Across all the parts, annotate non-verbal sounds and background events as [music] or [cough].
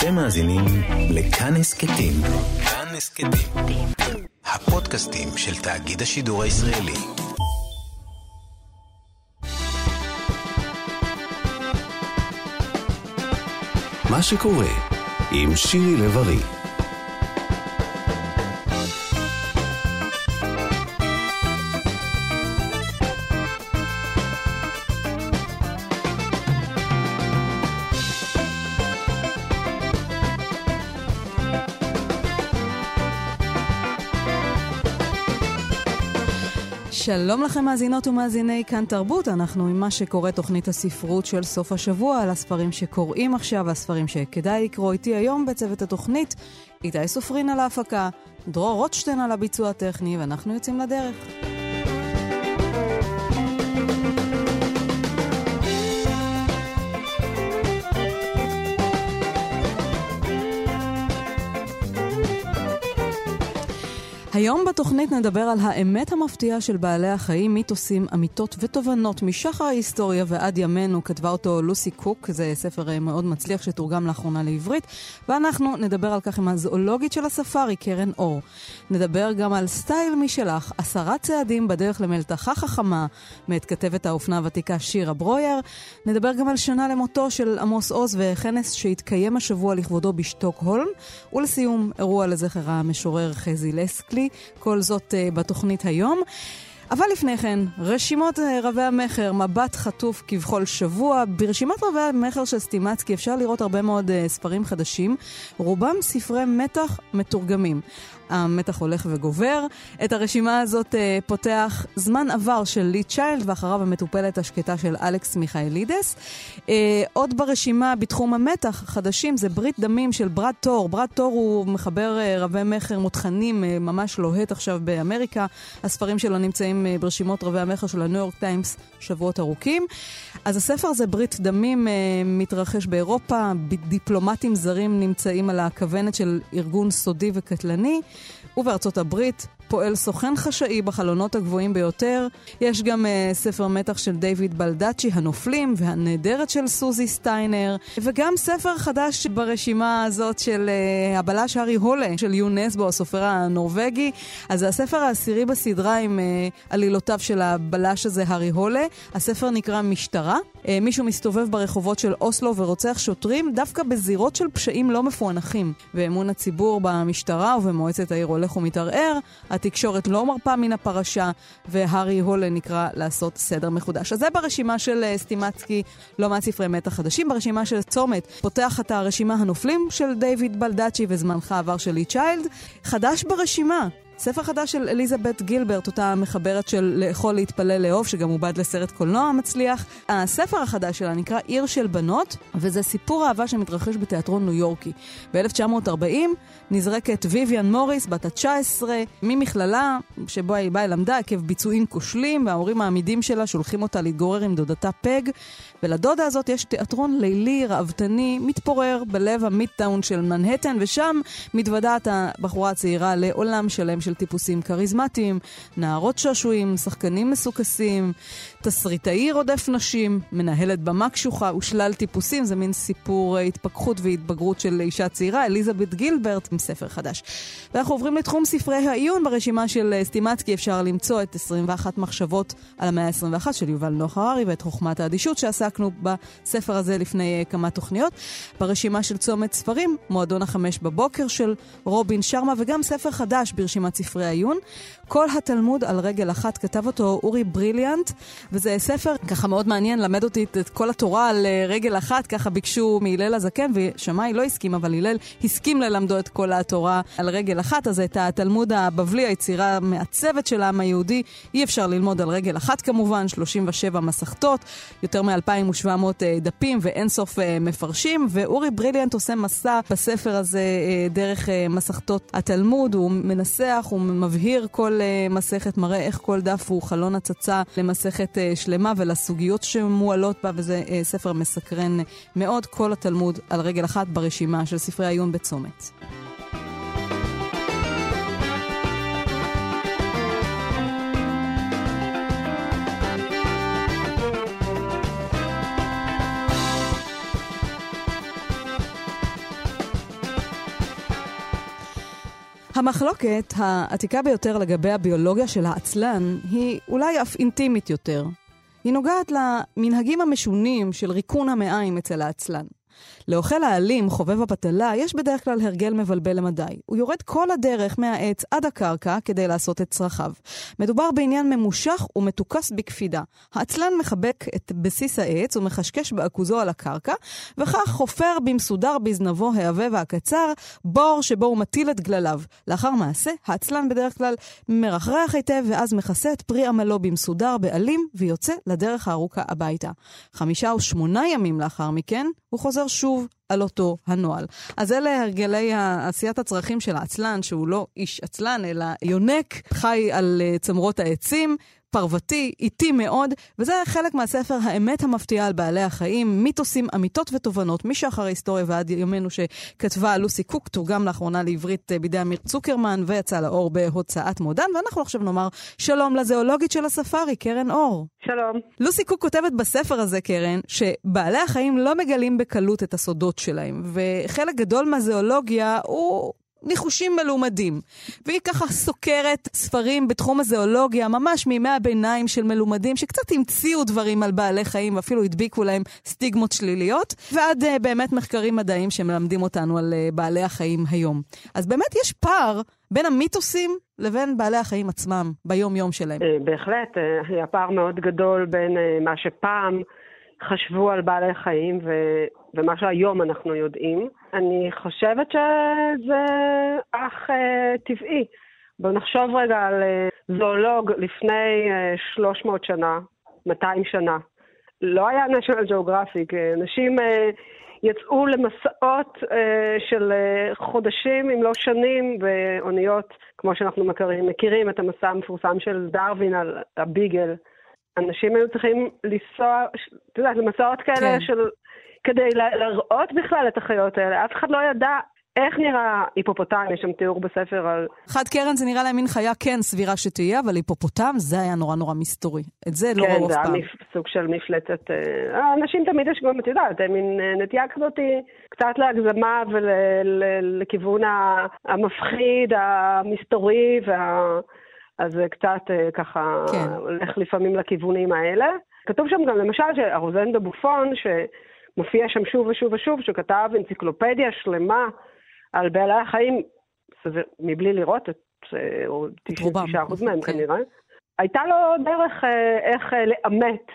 אתם מאזינים לכאן הסכתים. כאן הסכתים. הפודקאסטים של תאגיד השידור הישראלי. מה שקורה עם שירי לב-ארי. שלום לכם מאזינות ומאזיני כאן תרבות, אנחנו עם מה שקורה תוכנית הספרות של סוף השבוע, על הספרים שקוראים עכשיו, הספרים שכדאי לקרוא איתי היום בצוות התוכנית, איתי סופרין על ההפקה, דרור רוטשטיין על הביצוע הטכני, ואנחנו יוצאים לדרך. היום בתוכנית נדבר על האמת המפתיעה של בעלי החיים, מיתוסים, אמיתות ותובנות משחר ההיסטוריה ועד ימינו. כתבה אותו לוסי קוק, זה ספר אה, מאוד מצליח שתורגם לאחרונה לעברית. ואנחנו נדבר על כך עם הזואולוגית של הספארי, קרן אור. נדבר גם על סטייל משלך, עשרה צעדים בדרך למלתחה חכמה, מאת כתבת האופנה הוותיקה שירה ברויר. נדבר גם על שנה למותו של עמוס עוז וכנס שהתקיים השבוע לכבודו בשטוקהולם. ולסיום, אירוע לזכר המשורר חזי לסקלי. כל זאת uh, בתוכנית היום. אבל לפני כן, רשימות uh, רבי המכר, מבט חטוף כבכל שבוע. ברשימת רבי המכר של סטימצקי אפשר לראות הרבה מאוד uh, ספרים חדשים, רובם ספרי מתח מתורגמים. המתח הולך וגובר. את הרשימה הזאת uh, פותח זמן עבר של לי צ'יילד, ואחריו המטופלת השקטה של אלכס מיכאלידס. Uh, עוד ברשימה בתחום המתח, חדשים, זה ברית דמים של ברד טור. ברד טור הוא מחבר uh, רבי מכר מותחנים, ממש לוהט עכשיו באמריקה. הספרים שלו נמצאים ברשימות רבי המכר של הניו יורק טיימס שבועות ארוכים. אז הספר הזה, ברית דמים, מתרחש באירופה, דיפלומטים זרים נמצאים על הכוונת של ארגון סודי וקטלני. ובארצות הברית פועל סוכן חשאי בחלונות הגבוהים ביותר. יש גם uh, ספר מתח של דיוויד בלדאצ'י, הנופלים, והנהדרת של סוזי סטיינר, וגם ספר חדש ברשימה הזאת של uh, הבלש הארי הולה, של יונסבו, הסופר הנורבגי. אז זה הספר העשירי בסדרה עם uh, עלילותיו של הבלש הזה, הארי הולה. הספר נקרא משטרה. Uh, מישהו מסתובב ברחובות של אוסלו ורוצח שוטרים, דווקא בזירות של פשעים לא מפוענחים. ואמון הציבור במשטרה ובמועצת העיר הולך ומתערער. התקשורת לא מרפה מן הפרשה, והארי הולה נקרא לעשות סדר מחודש. אז זה ברשימה של uh, סטימצקי, לא מעט ספרי מתח חדשים. ברשימה של צומת פותח את הרשימה הנופלים של דיוויד בלדאצ'י וזמנך עבר של לי צ'יילד. חדש ברשימה, ספר חדש של אליזבת גילברט, אותה מחברת של לאכול, להתפלל, לאהוב, שגם עובד לסרט קולנוע מצליח. הספר החדש שלה נקרא עיר של בנות, וזה סיפור אהבה שמתרחש בתיאטרון ניו יורקי. ב-1940 נזרקת ויויאן מוריס, בת ה-19, ממכללה שבו היא באה למדה עקב ביצועים כושלים, וההורים העמידים שלה שולחים אותה להתגורר עם דודתה פג. ולדודה הזאת יש תיאטרון לילי, ראוותני, מתפורר בלב המידטאון של מנהטן, ושם מתוודעת הבחורה הצעירה לעולם שלם של טיפוסים כריזמטיים, נערות שעשועים, שחקנים מסוכסים, תסריטאי רודף נשים, מנהלת במה קשוחה ושלל טיפוסים, זה מין סיפור התפכחות והתבגרות של אישה צעירה, אליזבת גילברט, עם ספר חדש. ואנחנו עוברים לתחום ספרי העיון ברשימה של סטימצקי, אפשר למצוא את 21 מחשבות על המאה ה-21 של יובל נוח הררי ואת חוכמת האדישות שעשה עסקנו בספר הזה לפני uh, כמה תוכניות. ברשימה של צומת ספרים, מועדון החמש בבוקר של רובין שרמה, וגם ספר חדש ברשימת ספרי העיון. כל התלמוד על רגל אחת, כתב אותו אורי בריליאנט, וזה ספר ככה מאוד מעניין, למד אותי את כל התורה על uh, רגל אחת, ככה ביקשו מהלל הזקן, ושמאי לא הסכים, אבל הלל הסכים ללמדו את כל התורה על רגל אחת, אז את התלמוד הבבלי, היצירה המעצבת של העם היהודי, אי אפשר ללמוד על רגל אחת כמובן, 37 מסכתות, יותר מ-2,000 2,700 אה, דפים ואין סוף אה, מפרשים, ואורי בריליאנט עושה מסע בספר הזה אה, דרך מסכתות התלמוד, הוא מנסח, הוא מבהיר כל מסכת, מראה איך כל דף הוא חלון הצצה למסכת שלמה ולסוגיות שמועלות בה, וזה ספר מסקרן מאוד, כל התלמוד על רגל אחת ברשימה של ספרי העיון בצומת. המחלוקת העתיקה ביותר לגבי הביולוגיה של העצלן היא אולי אף אינטימית יותר. היא נוגעת למנהגים המשונים של ריקון המעיים אצל העצלן. לאוכל האלים, חובב הפתלה, יש בדרך כלל הרגל מבלבל למדי. הוא יורד כל הדרך מהעץ עד הקרקע כדי לעשות את צרכיו. מדובר בעניין ממושך ומתוכס בקפידה. העצלן מחבק את בסיס העץ ומחשקש בעכוזו על הקרקע, וכך חופר במסודר בזנבו העבה והקצר בור שבו הוא מטיל את גלליו. לאחר מעשה, העצלן בדרך כלל מרחרח היטב ואז מכסה את פרי עמלו במסודר בעלים ויוצא לדרך הארוכה הביתה. חמישה או שמונה ימים לאחר מכן, הוא חוזר שוב על אותו הנוהל. אז אלה הרגלי עשיית הצרכים של העצלן, שהוא לא איש עצלן, אלא יונק, חי על אה, צמרות העצים, פרוותי, איטי מאוד, וזה חלק מהספר האמת המפתיעה על בעלי החיים, מיתוסים, אמיתות ותובנות, משחר ההיסטוריה ועד ימינו שכתבה לוסי קוק, תורגם לאחרונה לעברית אה, בידי אמיר צוקרמן ויצא לאור בהוצאת מודן, ואנחנו עכשיו נאמר שלום לזואולוגית של הספארי, קרן אור. שלום. לוסי קוק כותבת בספר הזה, קרן, שבעלי החיים לא מגלים בקלות את הסודות שלהם, וחלק גדול מהזואולוגיה הוא ניחושים מלומדים. והיא ככה סוקרת ספרים בתחום הזואולוגיה, ממש מימי הביניים של מלומדים, שקצת המציאו דברים על בעלי חיים ואפילו הדביקו להם סטיגמות שליליות, ועד uh, באמת מחקרים מדעיים שמלמדים אותנו על uh, בעלי החיים היום. אז באמת יש פער בין המיתוסים לבין בעלי החיים עצמם ביום-יום שלהם. אה, בהחלט, היה פער מאוד גדול בין מה שפעם חשבו על בעלי חיים ו... ומה שהיום אנחנו יודעים. אני חושבת שזה אך uh, טבעי. בואו נחשוב רגע על uh, זואולוג לפני uh, 300 שנה, 200 שנה. לא היה national geographic, אנשים uh, יצאו למסעות uh, של uh, חודשים, אם לא שנים, באוניות, כמו שאנחנו מכירים, מכירים את המסע המפורסם של דרווין על הביגל. אנשים היו צריכים לנסוע, את יודעת, למסעות כאלה כן. של כדי להראות בכלל את החיות האלה. אף אחד לא ידע איך נראה היפופוטם, יש שם תיאור בספר על... חד קרן זה נראה להם מין חיה כן סבירה שתהיה, אבל היפופוטם זה היה נורא נורא מסתורי. את זה לא ראו אף פעם. כן, זה היה סוג של מפלצת... אה, אנשים תמיד יש גם, את יודעת, מין אה, נטייה כזאת קצת להגזמה ולכיוון המפחיד, המסתורי, וה... אז זה קצת אה, ככה כן. הולך לפעמים לכיוונים האלה. כתוב שם גם למשל שהרוזן דה בופון, ש... מופיע שם שוב ושוב ושוב, שכתב אנציקלופדיה שלמה על בעלי החיים, מבלי לראות את, אה, או 99% מהם כן. כנראה. הייתה לו דרך אה, איך לאמת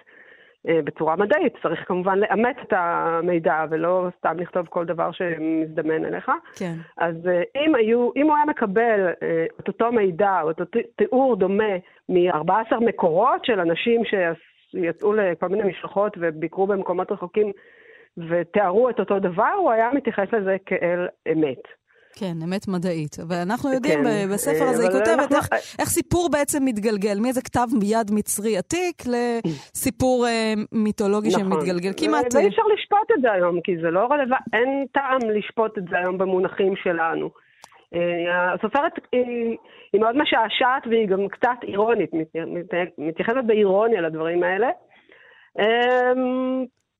בצורה מדעית, צריך כמובן לאמת את המידע ולא סתם לכתוב כל דבר שמזדמן אליך. כן. אז אם, היו, אם הוא היה מקבל את אותו מידע או את אותו תיאור דומה מ-14 מקורות של אנשים שיצאו לכל מיני משלחות וביקרו במקומות רחוקים ותיארו את אותו דבר, הוא היה מתייחס לזה כאל אמת. כן, אמת מדעית. ואנחנו יודעים, כן, בספר הזה היא כותבת אנחנו... איך, איך סיפור בעצם מתגלגל, מאיזה כתב יד מצרי עתיק לסיפור אה, מיתולוגי נכון. שמתגלגל כמעט... ואי אפשר לשפוט את זה היום, כי זה לא רלוונטי, אין טעם לשפוט את זה היום במונחים שלנו. אה, הסופרת היא, היא מאוד משעשעת והיא גם קצת אירונית, מתייחסת באירוניה לדברים האלה.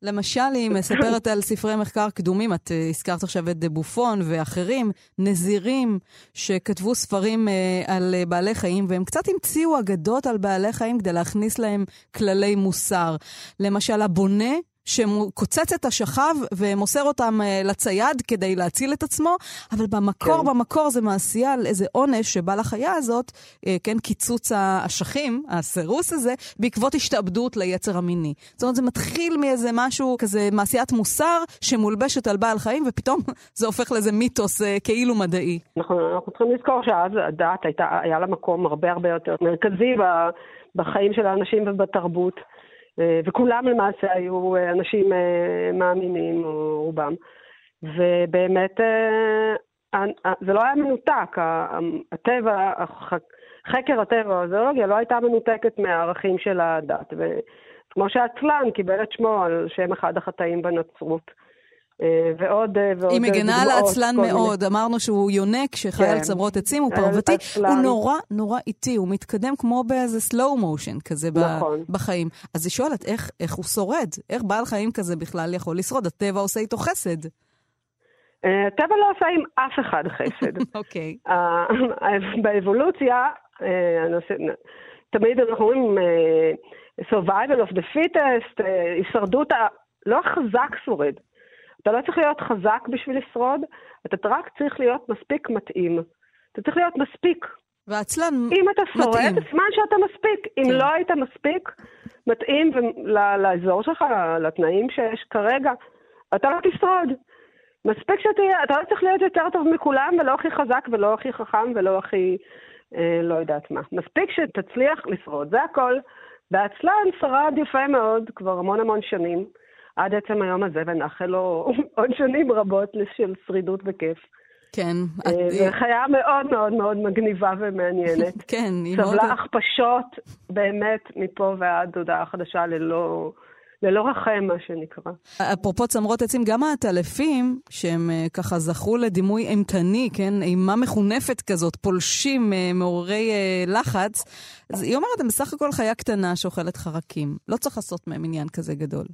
למשל, היא מספרת על ספרי מחקר קדומים, את uh, הזכרת עכשיו את דה בופון ואחרים, נזירים, שכתבו ספרים uh, על uh, בעלי חיים, והם קצת המציאו אגדות על בעלי חיים כדי להכניס להם כללי מוסר. למשל, הבונה שקוצץ את השכב ומוסר אותם uh, לצייד כדי להציל את עצמו, אבל במקור, כן. במקור זה מעשייה על איזה עונש שבא לחיה הזאת, uh, כן, קיצוץ האשכים, הסירוס הזה, בעקבות השתעבדות ליצר המיני. זאת אומרת, זה מתחיל מאיזה משהו, כזה מעשיית מוסר שמולבשת על בעל חיים, ופתאום [laughs] זה הופך לאיזה מיתוס uh, כאילו מדעי. נכון, אנחנו צריכים לזכור שאז הדת הייתה, היה לה מקום הרבה הרבה יותר מרכזי בחיים של האנשים ובתרבות. אה, וכולם למעשה היו אה, אנשים אה, מאמינים, רובם. ובאמת, זה לא היה מנותק, הטבע, חקר הטבע, הזואולוגיה לא הייתה מנותקת מהערכים של הדת. וכמו שעצלן קיבל את שמו על שם אחד החטאים בנצרות. אה, ועוד אה, ועוד היא מגנה על העצלן מאוד, מיני. אמרנו שהוא יונק שחי כן. על צמרות עצים, הוא פרוותי, הוא נורא נורא איטי, הוא מתקדם כמו באיזה slow motion כזה נכון. בחיים. אז היא שואלת, איך, איך הוא שורד? איך בעל חיים כזה בכלל יכול לשרוד? הטבע עושה איתו חסד. הטבע לא עושה עם אף אחד חסד. [laughs] אוקיי. באבולוציה, תמיד אנחנו אומרים survival of the fittest, הישרדות, לא החזק שורד. אתה לא צריך להיות חזק בשביל לשרוד, אתה רק צריך להיות מספיק מתאים. אתה צריך להיות מספיק. ועצלן מתאים. אם אתה שורד, סימן שאתה מספיק. אם כן. לא היית מספיק מתאים לאזור שלך, לתנאים שיש כרגע, אתה לא תשרוד. מספיק שתהיה, אתה לא צריך להיות יותר טוב מכולם, ולא הכי חזק, ולא הכי חכם, ולא הכי אה, לא יודעת מה. מספיק שתצליח לשרוד, זה הכל. ועצלן שרד יפה מאוד כבר המון המון שנים. עד עצם היום הזה, ונאחל לו [laughs] עוד שנים רבות של שרידות וכיף. כן. אה, זו חיה מאוד מאוד מאוד מגניבה ומעניינת. [laughs] כן, היא מאוד... סבלה הכפשות באמת מפה ועד הודעה חדשה ללא... ללא רחם, מה שנקרא. אפרופו צמרות עצים, גם העטלפים, שהם uh, ככה זכו לדימוי אימתני, כן? אימה מחונפת כזאת, פולשים, uh, מעוררי לחץ, אז היא אומרת, הם בסך הכל חיה קטנה שאוכלת חרקים. לא צריך לעשות מהם עניין כזה גדול.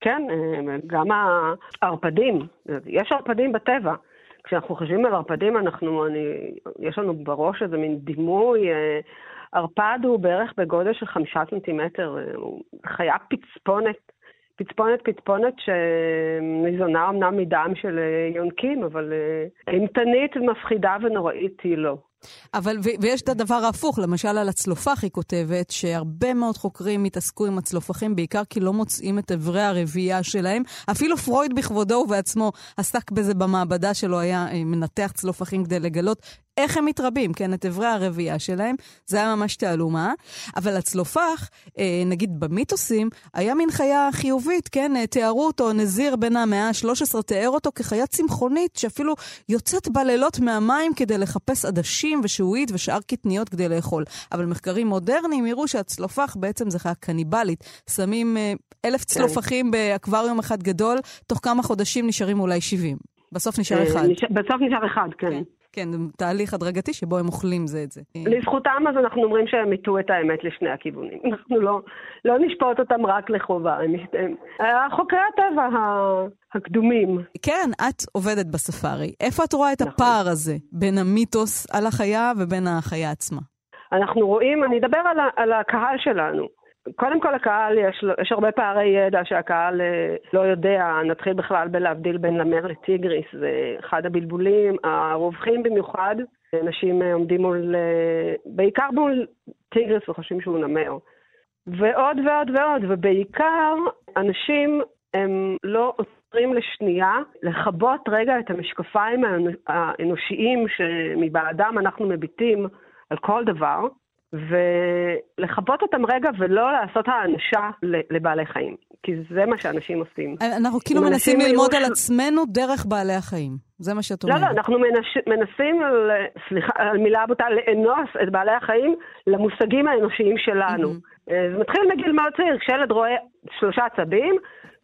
כן, גם הערפדים, יש ערפדים בטבע. כשאנחנו חושבים על ערפדים, אנחנו, אני, יש לנו בראש איזה מין דימוי, ערפד הוא בערך בגודל של חמישה סנטימטר, הוא חיה פצפונת, פצפונת פצפונת שניזונה אמנם מדם של יונקים, אבל אימתנית, מפחידה ונוראית היא לא. אבל, ו- ויש את הדבר ההפוך, למשל על הצלופח היא כותבת שהרבה מאוד חוקרים התעסקו עם הצלופחים, בעיקר כי לא מוצאים את אברי הרבייה שלהם. אפילו פרויד בכבודו ובעצמו עסק בזה במעבדה שלו, היה אה, מנתח צלופחים כדי לגלות איך הם מתרבים, כן, את אברי הרבייה שלהם, זה היה ממש תעלומה. אבל הצלופח, אה, נגיד במיתוסים, היה מין חיה חיובית, כן, אה, תיארו אותו, נזיר בן המאה ה-13 תיאר אותו כחיה צמחונית, שאפילו יוצאת בלילות מהמים כדי לחפש עדשים ושעועית ושאר קטניות כדי לאכול. אבל מחקרים מודרניים הראו שהצלופח בעצם זה חיה קניבלית. שמים אה, אלף כן. צלופחים באקווריום אחד גדול, תוך כמה חודשים נשארים אולי 70. בסוף נשאר אחד. בסוף נשאר אחד, כן. כן. כן, תהליך הדרגתי שבו הם אוכלים זה את זה. לזכותם אז אנחנו אומרים שהם מיטו את האמת לשני הכיוונים. אנחנו לא, לא נשפוט אותם רק לחובה, הם, הם חוקרי הטבע הקדומים. כן, את עובדת בספארי. איפה את רואה את נכון. הפער הזה בין המיתוס על החיה ובין החיה עצמה? אנחנו רואים, אני אדבר על, על הקהל שלנו. קודם כל הקהל, יש, יש הרבה פערי ידע שהקהל אה, לא יודע, נתחיל בכלל בלהבדיל בין נמר לטיגריס, זה אחד הבלבולים הרווחים במיוחד. אנשים אה, עומדים מול, אה, בעיקר מול טיגריס וחושבים שהוא נמר. ועוד ועוד ועוד, ובעיקר אנשים הם לא עוצרים לשנייה לכבות רגע את המשקפיים האנושיים שמבעדם אנחנו מביטים על כל דבר, ולכבות אותם רגע ולא לעשות האנשה לבעלי חיים. כי זה מה שאנשים עושים. אנחנו כאילו מנסים ללמוד על עצמנו דרך בעלי החיים. זה מה שאת אומרת. לא, לא, אנחנו מנש... מנסים, סליחה, על מילה בוטה, לאנוס את בעלי החיים למושגים האנושיים שלנו. Mm-hmm. זה מתחיל מגיל מאוד צעיר, כשילד רואה שלושה עצבים,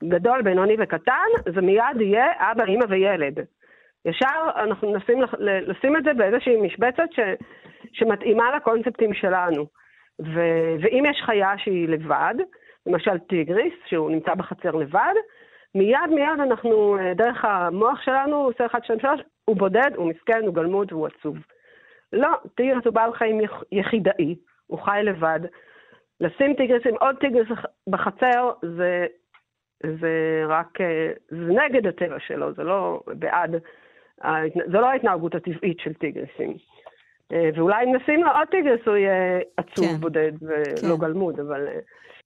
גדול, בינוני וקטן, זה מיד יהיה אבא, אימא וילד. ישר אנחנו מנסים לשים את זה באיזושהי משבצת ש... שמתאימה לקונספטים שלנו. ו... ואם יש חיה שהיא לבד, למשל טיגריס, שהוא נמצא בחצר לבד, מיד מיד אנחנו, אה, דרך המוח שלנו, הוא עושה 1, 2, 3, הוא בודד, הוא מסכן, הוא גלמוד והוא עצוב. לא, טיגריס הוא בעל חיים יחידאי, הוא חי לבד. לשים טיגריס עם עוד טיגריס בחצר, זה, זה רק, אה, זה נגד הטבע שלו, זה לא בעד, זו לא ההתנהגות הטבעית של טיגריסים. אה, ואולי אם נשים לו עוד טיגריס הוא יהיה עצוב, כן. בודד ולא כן. גלמוד, אבל אה,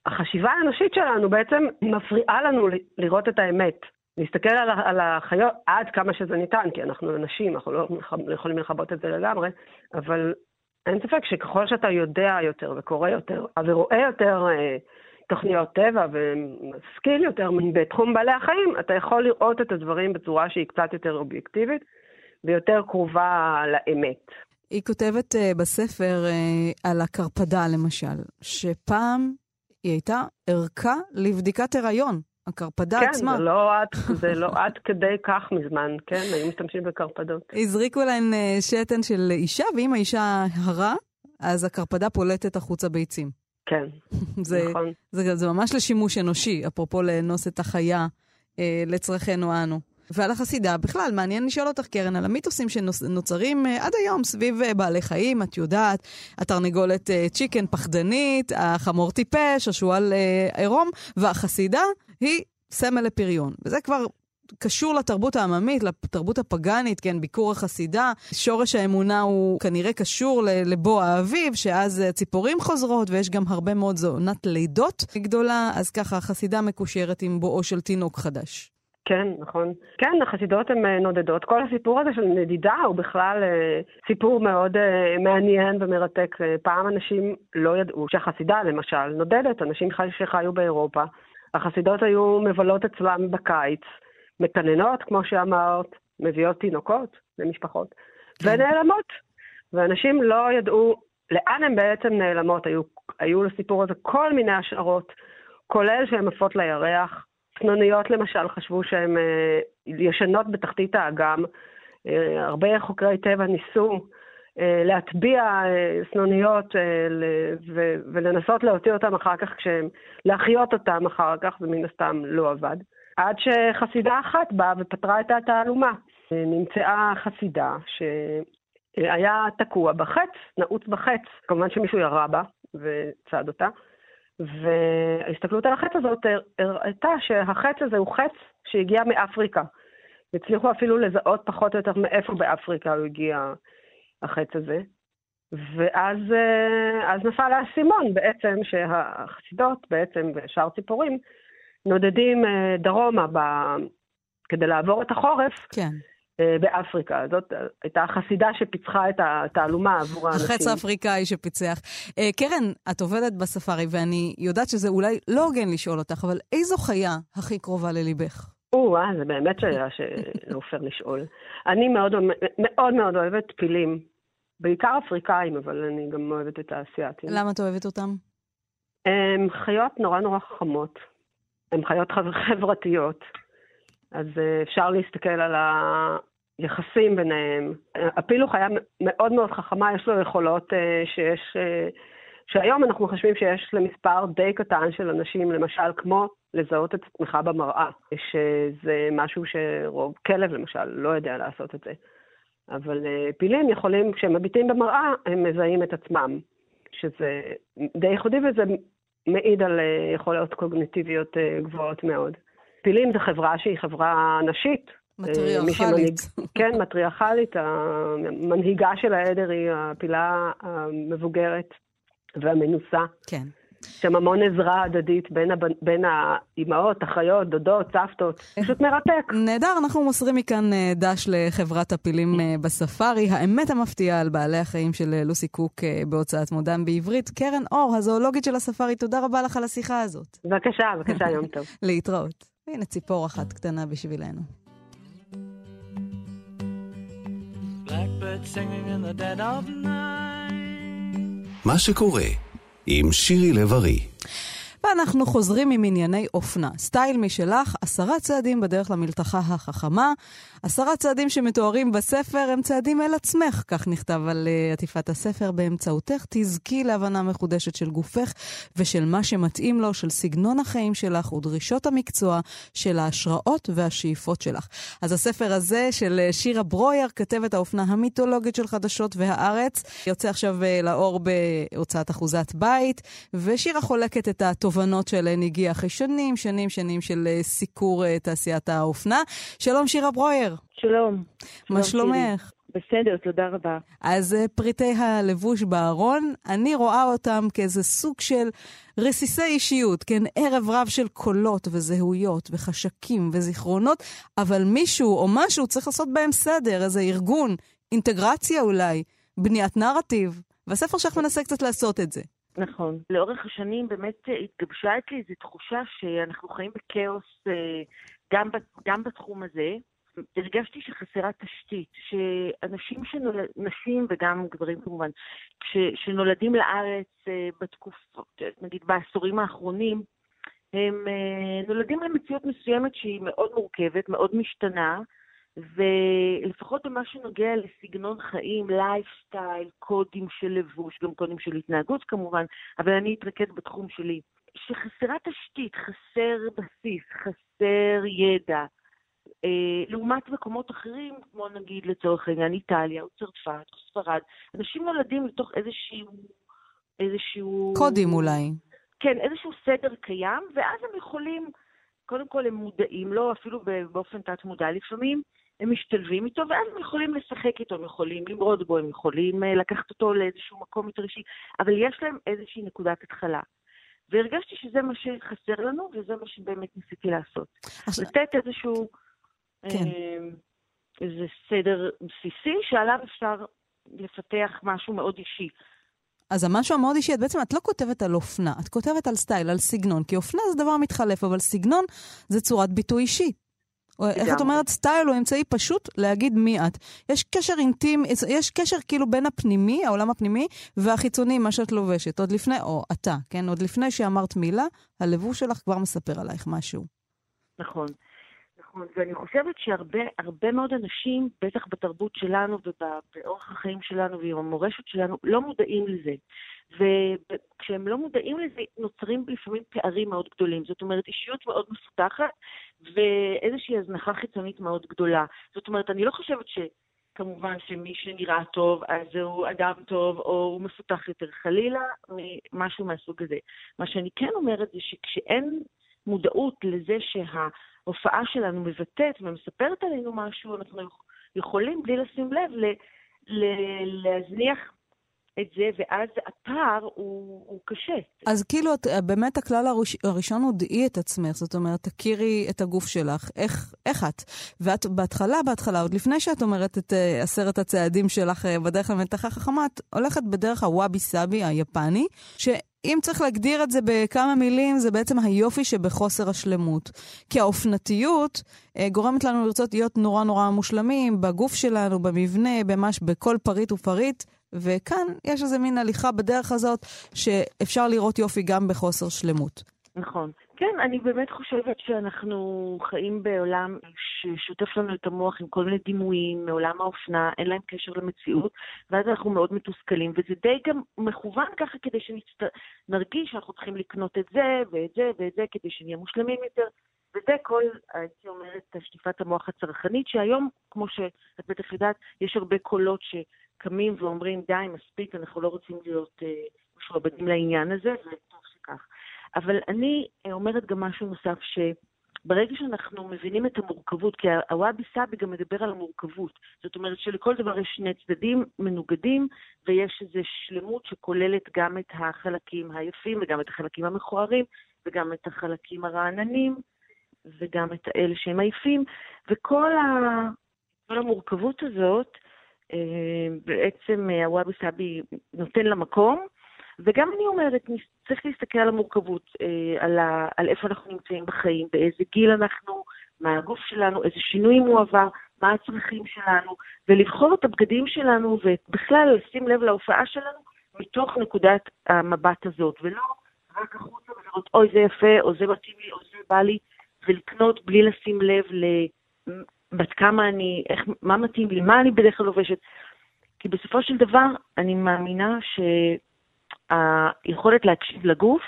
החשיבה האנושית שלנו בעצם מפריעה לנו לראות את האמת. להסתכל על, על החיות עד כמה שזה ניתן, כי אנחנו אנשים, אנחנו לא יכולים לכבות את זה לגמרי, אבל אין ספק שככל שאתה יודע יותר וקורא יותר ורואה יותר אה, תוכניות טבע ומשכיל יותר בתחום בעלי החיים, אתה יכול לראות את הדברים בצורה שהיא קצת יותר אובייקטיבית ויותר קרובה לאמת. היא כותבת uh, בספר uh, על הקרפדה, למשל, שפעם היא הייתה ערכה לבדיקת הריון. הקרפדה כן, עצמה. כן, זה, לא עד, [laughs] זה לא עד כדי כך מזמן, כן? היו משתמשים בקרפדות. הזריקו להן uh, שתן של אישה, ואם האישה הרה, אז הקרפדה פולטת החוצה ביצים. כן, [laughs] זה, נכון. זה, זה, זה ממש לשימוש אנושי, אפרופו לאנוס את החיה uh, לצרכנו אנו. ועל החסידה. בכלל, מעניין לשאול אותך, קרן, על המיתוסים שנוצרים uh, עד היום סביב uh, בעלי חיים, את יודעת, התרנגולת uh, צ'יקן פחדנית, החמור טיפש, השועל עירום, והחסידה היא סמל לפריון. וזה כבר קשור לתרבות העממית, לתרבות הפגאנית, כן, ביקור החסידה. שורש האמונה הוא כנראה קשור לבוא האביב, שאז ציפורים חוזרות, ויש גם הרבה מאוד, זו עונת לידות גדולה, אז ככה החסידה מקושרת עם בואו של תינוק חדש. כן, נכון. כן, החסידות הן אה, נודדות. כל הסיפור הזה של נדידה הוא בכלל אה, סיפור מאוד אה, מעניין ומרתק. פעם אנשים לא ידעו שהחסידה, למשל, נודדת. אנשים שחיו באירופה, החסידות היו מבלות אצלם בקיץ. מקננות, כמו שאמרת, מביאות תינוקות למשפחות. ונעלמות. ואנשים לא ידעו לאן הן בעצם נעלמות. היו, היו לסיפור הזה כל מיני השערות, כולל שהן עפות לירח. צנוניות למשל חשבו שהן אה, ישנות בתחתית האגם. אה, הרבה חוקרי טבע ניסו אה, להטביע אה, סנוניות אה, ו- ולנסות להוציא אותן אחר כך, להחיות אותן אחר כך, ומן הסתם לא עבד. עד שחסידה אחת באה ופתרה את התעלומה. נמצאה חסידה שהיה תקוע בחץ, נעוץ בחץ. כמובן שמישהו ירה בה וצד אותה. וההסתכלות על החץ הזאת הראתה שהחץ הזה הוא חץ שהגיע מאפריקה. הצליחו אפילו לזהות פחות או יותר מאיפה באפריקה הוא הגיע החץ הזה. ואז נפל האסימון בעצם שהחסידות בעצם ושאר ציפורים נודדים אה, דרומה ב... כדי לעבור את החורף. כן. אה, באפריקה. זאת הייתה החסידה שפיצחה את התעלומה עבור האנשים. החץ האפריקאי שפיצח. אה, קרן, את עובדת בספארי, ואני יודעת שזה אולי לא הוגן לשאול אותך, אבל איזו חיה הכי קרובה לליבך? או, אה, זה באמת שאלה שלא פייר לשאול. אני מאוד מאוד מאוד אוהבת פילים. בעיקר אפריקאים, אבל אני גם אוהבת את האסייתים. למה את אוהבת אותם? הם חיות נורא נורא חכמות. הן חיות חברתיות, אז אה, אפשר להסתכל על היחסים ביניהם. הפיל הוא חיה מאוד מאוד חכמה, יש לו יכולות אה, שיש, אה, שהיום אנחנו חושבים שיש למספר די קטן של אנשים, למשל כמו לזהות את עצמך במראה, שזה משהו שרוב כלב למשל לא יודע לעשות את זה. אבל פילים יכולים, כשהם מביטים במראה, הם מזהים את עצמם, שזה די ייחודי וזה מעיד על אה, יכולות קוגניטיביות אה, גבוהות מאוד. פילים זה חברה שהיא חברה נשית. מטריארכלית. כן, מטריארכלית. המנהיגה של העדר היא הפילה המבוגרת והמנוסה. כן. שם המון עזרה הדדית בין, הבנ... בין האימהות, אחיות, דודות, סבתות. פשוט מרתק. נהדר, אנחנו מוסרים מכאן אה, דש לחברת הפילים אה, בספארי. האמת המפתיעה על בעלי החיים של אה, לוסי קוק בהוצאת מודן בעברית. קרן אור, הזואולוגית של הספארי, תודה רבה לך על השיחה הזאת. בבקשה, בבקשה, יום טוב. [laughs] להתראות. הנה ציפור אחת קטנה בשבילנו. מה שקורה עם שירי לב-ארי. ואנחנו חוזרים עם ענייני אופנה. סטייל משלך, עשרה צעדים בדרך למלתחה החכמה. עשרה צעדים שמתוארים בספר הם צעדים אל עצמך, כך נכתב על uh, עטיפת הספר. באמצעותך תזכי להבנה מחודשת של גופך ושל מה שמתאים לו, של סגנון החיים שלך ודרישות המקצוע, של ההשראות והשאיפות שלך. אז הספר הזה של uh, שירה ברויר, כתבת האופנה המיתולוגית של חדשות והארץ, יוצא עכשיו uh, לאור בהוצאת אחוזת בית, ושירה חולקת את התובנות שלהן הגיעה אחרי שנים, שנים, שנים של uh, סיקור uh, תעשיית האופנה. שלום שירה ברויר. שלום. מה שלומך? בסדר, תודה רבה. אז אה, פריטי הלבוש בארון, אני רואה אותם כאיזה סוג של רסיסי אישיות, כן? ערב רב של קולות וזהויות וחשקים וזיכרונות, אבל מישהו או משהו צריך לעשות בהם סדר, איזה ארגון, אינטגרציה אולי, בניית נרטיב, והספר שלך מנסה קצת לעשות את זה. נכון. לאורך השנים באמת התגבשה אצלי איזו תחושה שאנחנו חיים בכאוס אה, גם, גם בתחום הזה. הרגשתי שחסרה תשתית, שאנשים שנולד, נשים וגם גברים כמובן, ש, שנולדים לארץ אה, בתקופות, נגיד בעשורים האחרונים, הם אה, נולדים למציאות מסוימת שהיא מאוד מורכבת, מאוד משתנה, ולפחות במה שנוגע לסגנון חיים, לייפסטייל, קודים של לבוש, גם קודים של התנהגות כמובן, אבל אני אתרכז בתחום שלי, שחסרה תשתית, חסר בסיס, חסר ידע, אה, לעומת מקומות אחרים, כמו נגיד לצורך העניין איטליה או צרפת או ספרד, אנשים נולדים לתוך איזשהו... איזשהו... קודים אולי. כן, איזשהו סדר קיים, ואז הם יכולים, קודם כל הם מודעים לו, אפילו באופן תת-מודע לפעמים, הם משתלבים איתו, ואז הם יכולים לשחק איתו, הם יכולים למרוד בו, הם יכולים אה, לקחת אותו לאיזשהו מקום יותר אישי, אבל יש להם איזושהי נקודת התחלה. והרגשתי שזה מה שחסר לנו, וזה מה שבאמת ניסיתי לעשות. עכשיו... לתת איזשהו... כן. אה, איזה סדר בסיסי שעליו אפשר לפתח משהו מאוד אישי. אז המשהו המאוד אישי, את בעצם, את לא כותבת על אופנה, את כותבת על סטייל, על סגנון, כי אופנה זה דבר מתחלף, אבל סגנון זה צורת ביטוי אישי. איך את אומרת, סטייל הוא אמצעי פשוט להגיד מי את. יש קשר אינטימי, יש קשר כאילו בין הפנימי, העולם הפנימי, והחיצוני, מה שאת לובשת. עוד לפני, או אתה, כן? עוד לפני שאמרת מילה, הלבוש שלך כבר מספר עלייך משהו. נכון. נכון, ואני חושבת שהרבה מאוד אנשים, בטח בתרבות שלנו ובאורח החיים שלנו ועם המורשת שלנו, לא מודעים לזה. וכשהם לא מודעים לזה, נוצרים לפעמים פערים מאוד גדולים. זאת אומרת, אישיות מאוד מפותחת ואיזושהי הזנחה חיצונית מאוד גדולה. זאת אומרת, אני לא חושבת ש... כמובן שמי שנראה טוב, אז הוא אדם טוב, או הוא מפותח יותר חלילה, משהו מהסוג הזה. מה שאני כן אומרת זה שכשאין מודעות לזה שההופעה שלנו מבטאת ומספרת עלינו משהו, אנחנו יכולים, בלי לשים לב, להזניח את זה, ואז הפער הוא, הוא קשה. אז כאילו, את, באמת הכלל הראש, הראשון הוא דעי את עצמך, זאת אומרת, תכירי את הגוף שלך, איך, איך את. ואת בהתחלה, בהתחלה, עוד לפני שאת אומרת את uh, עשרת הצעדים שלך uh, בדרך למתחה חכמה, את הולכת בדרך הוואבי סאבי היפני, ש... אם צריך להגדיר את זה בכמה מילים, זה בעצם היופי שבחוסר השלמות. כי האופנתיות אה, גורמת לנו לרצות להיות נורא נורא מושלמים בגוף שלנו, במבנה, במש, בכל פריט ופריט, וכאן יש איזה מין הליכה בדרך הזאת שאפשר לראות יופי גם בחוסר שלמות. נכון. כן, אני באמת חושבת שאנחנו חיים בעולם ששוטף לנו את המוח עם כל מיני דימויים מעולם האופנה, אין להם קשר למציאות, ואז אנחנו מאוד מתוסכלים, וזה די גם מכוון ככה כדי שנרגיש. שאנחנו צריכים לקנות את זה ואת זה ואת זה כדי שנהיה מושלמים יותר. וזה כל, הייתי אומרת, שטיפת המוח הצרכנית, שהיום, כמו שאת בטח יודעת, יש הרבה קולות שקמים ואומרים, די, מספיק, אנחנו לא רוצים להיות אה, משועבדים לעניין הזה, וטוב שכך. אבל אני אה, אומרת גם משהו נוסף, שברגע שאנחנו מבינים את המורכבות, כי הוואבי סאבי גם מדבר על המורכבות, זאת אומרת שלכל דבר יש שני צדדים מנוגדים, ויש איזו שלמות שכוללת גם את החלקים היפים וגם את החלקים המכוערים, וגם את החלקים הרעננים, וגם את האלה שהם עייפים, וכל ה... המורכבות הזאת, בעצם אה, הוואבי סאבי נותן לה מקום, וגם אני אומרת, צריך להסתכל על המורכבות, אה, על, ה, על איפה אנחנו נמצאים בחיים, באיזה גיל אנחנו, מה הגוף שלנו, איזה שינויים הוא עבר, מה הצרכים שלנו, ולבחור את הבגדים שלנו, ובכלל לשים לב להופעה שלנו מתוך נקודת המבט הזאת, ולא רק החוצה ולראות, אוי, זה יפה, או זה מתאים לי, או זה בא לי, ולקנות בלי לשים לב לבת כמה אני, איך, מה מתאים לי, מה אני בדרך כלל לובשת. כי בסופו של דבר, אני מאמינה ש... היכולת להקשיב לגוף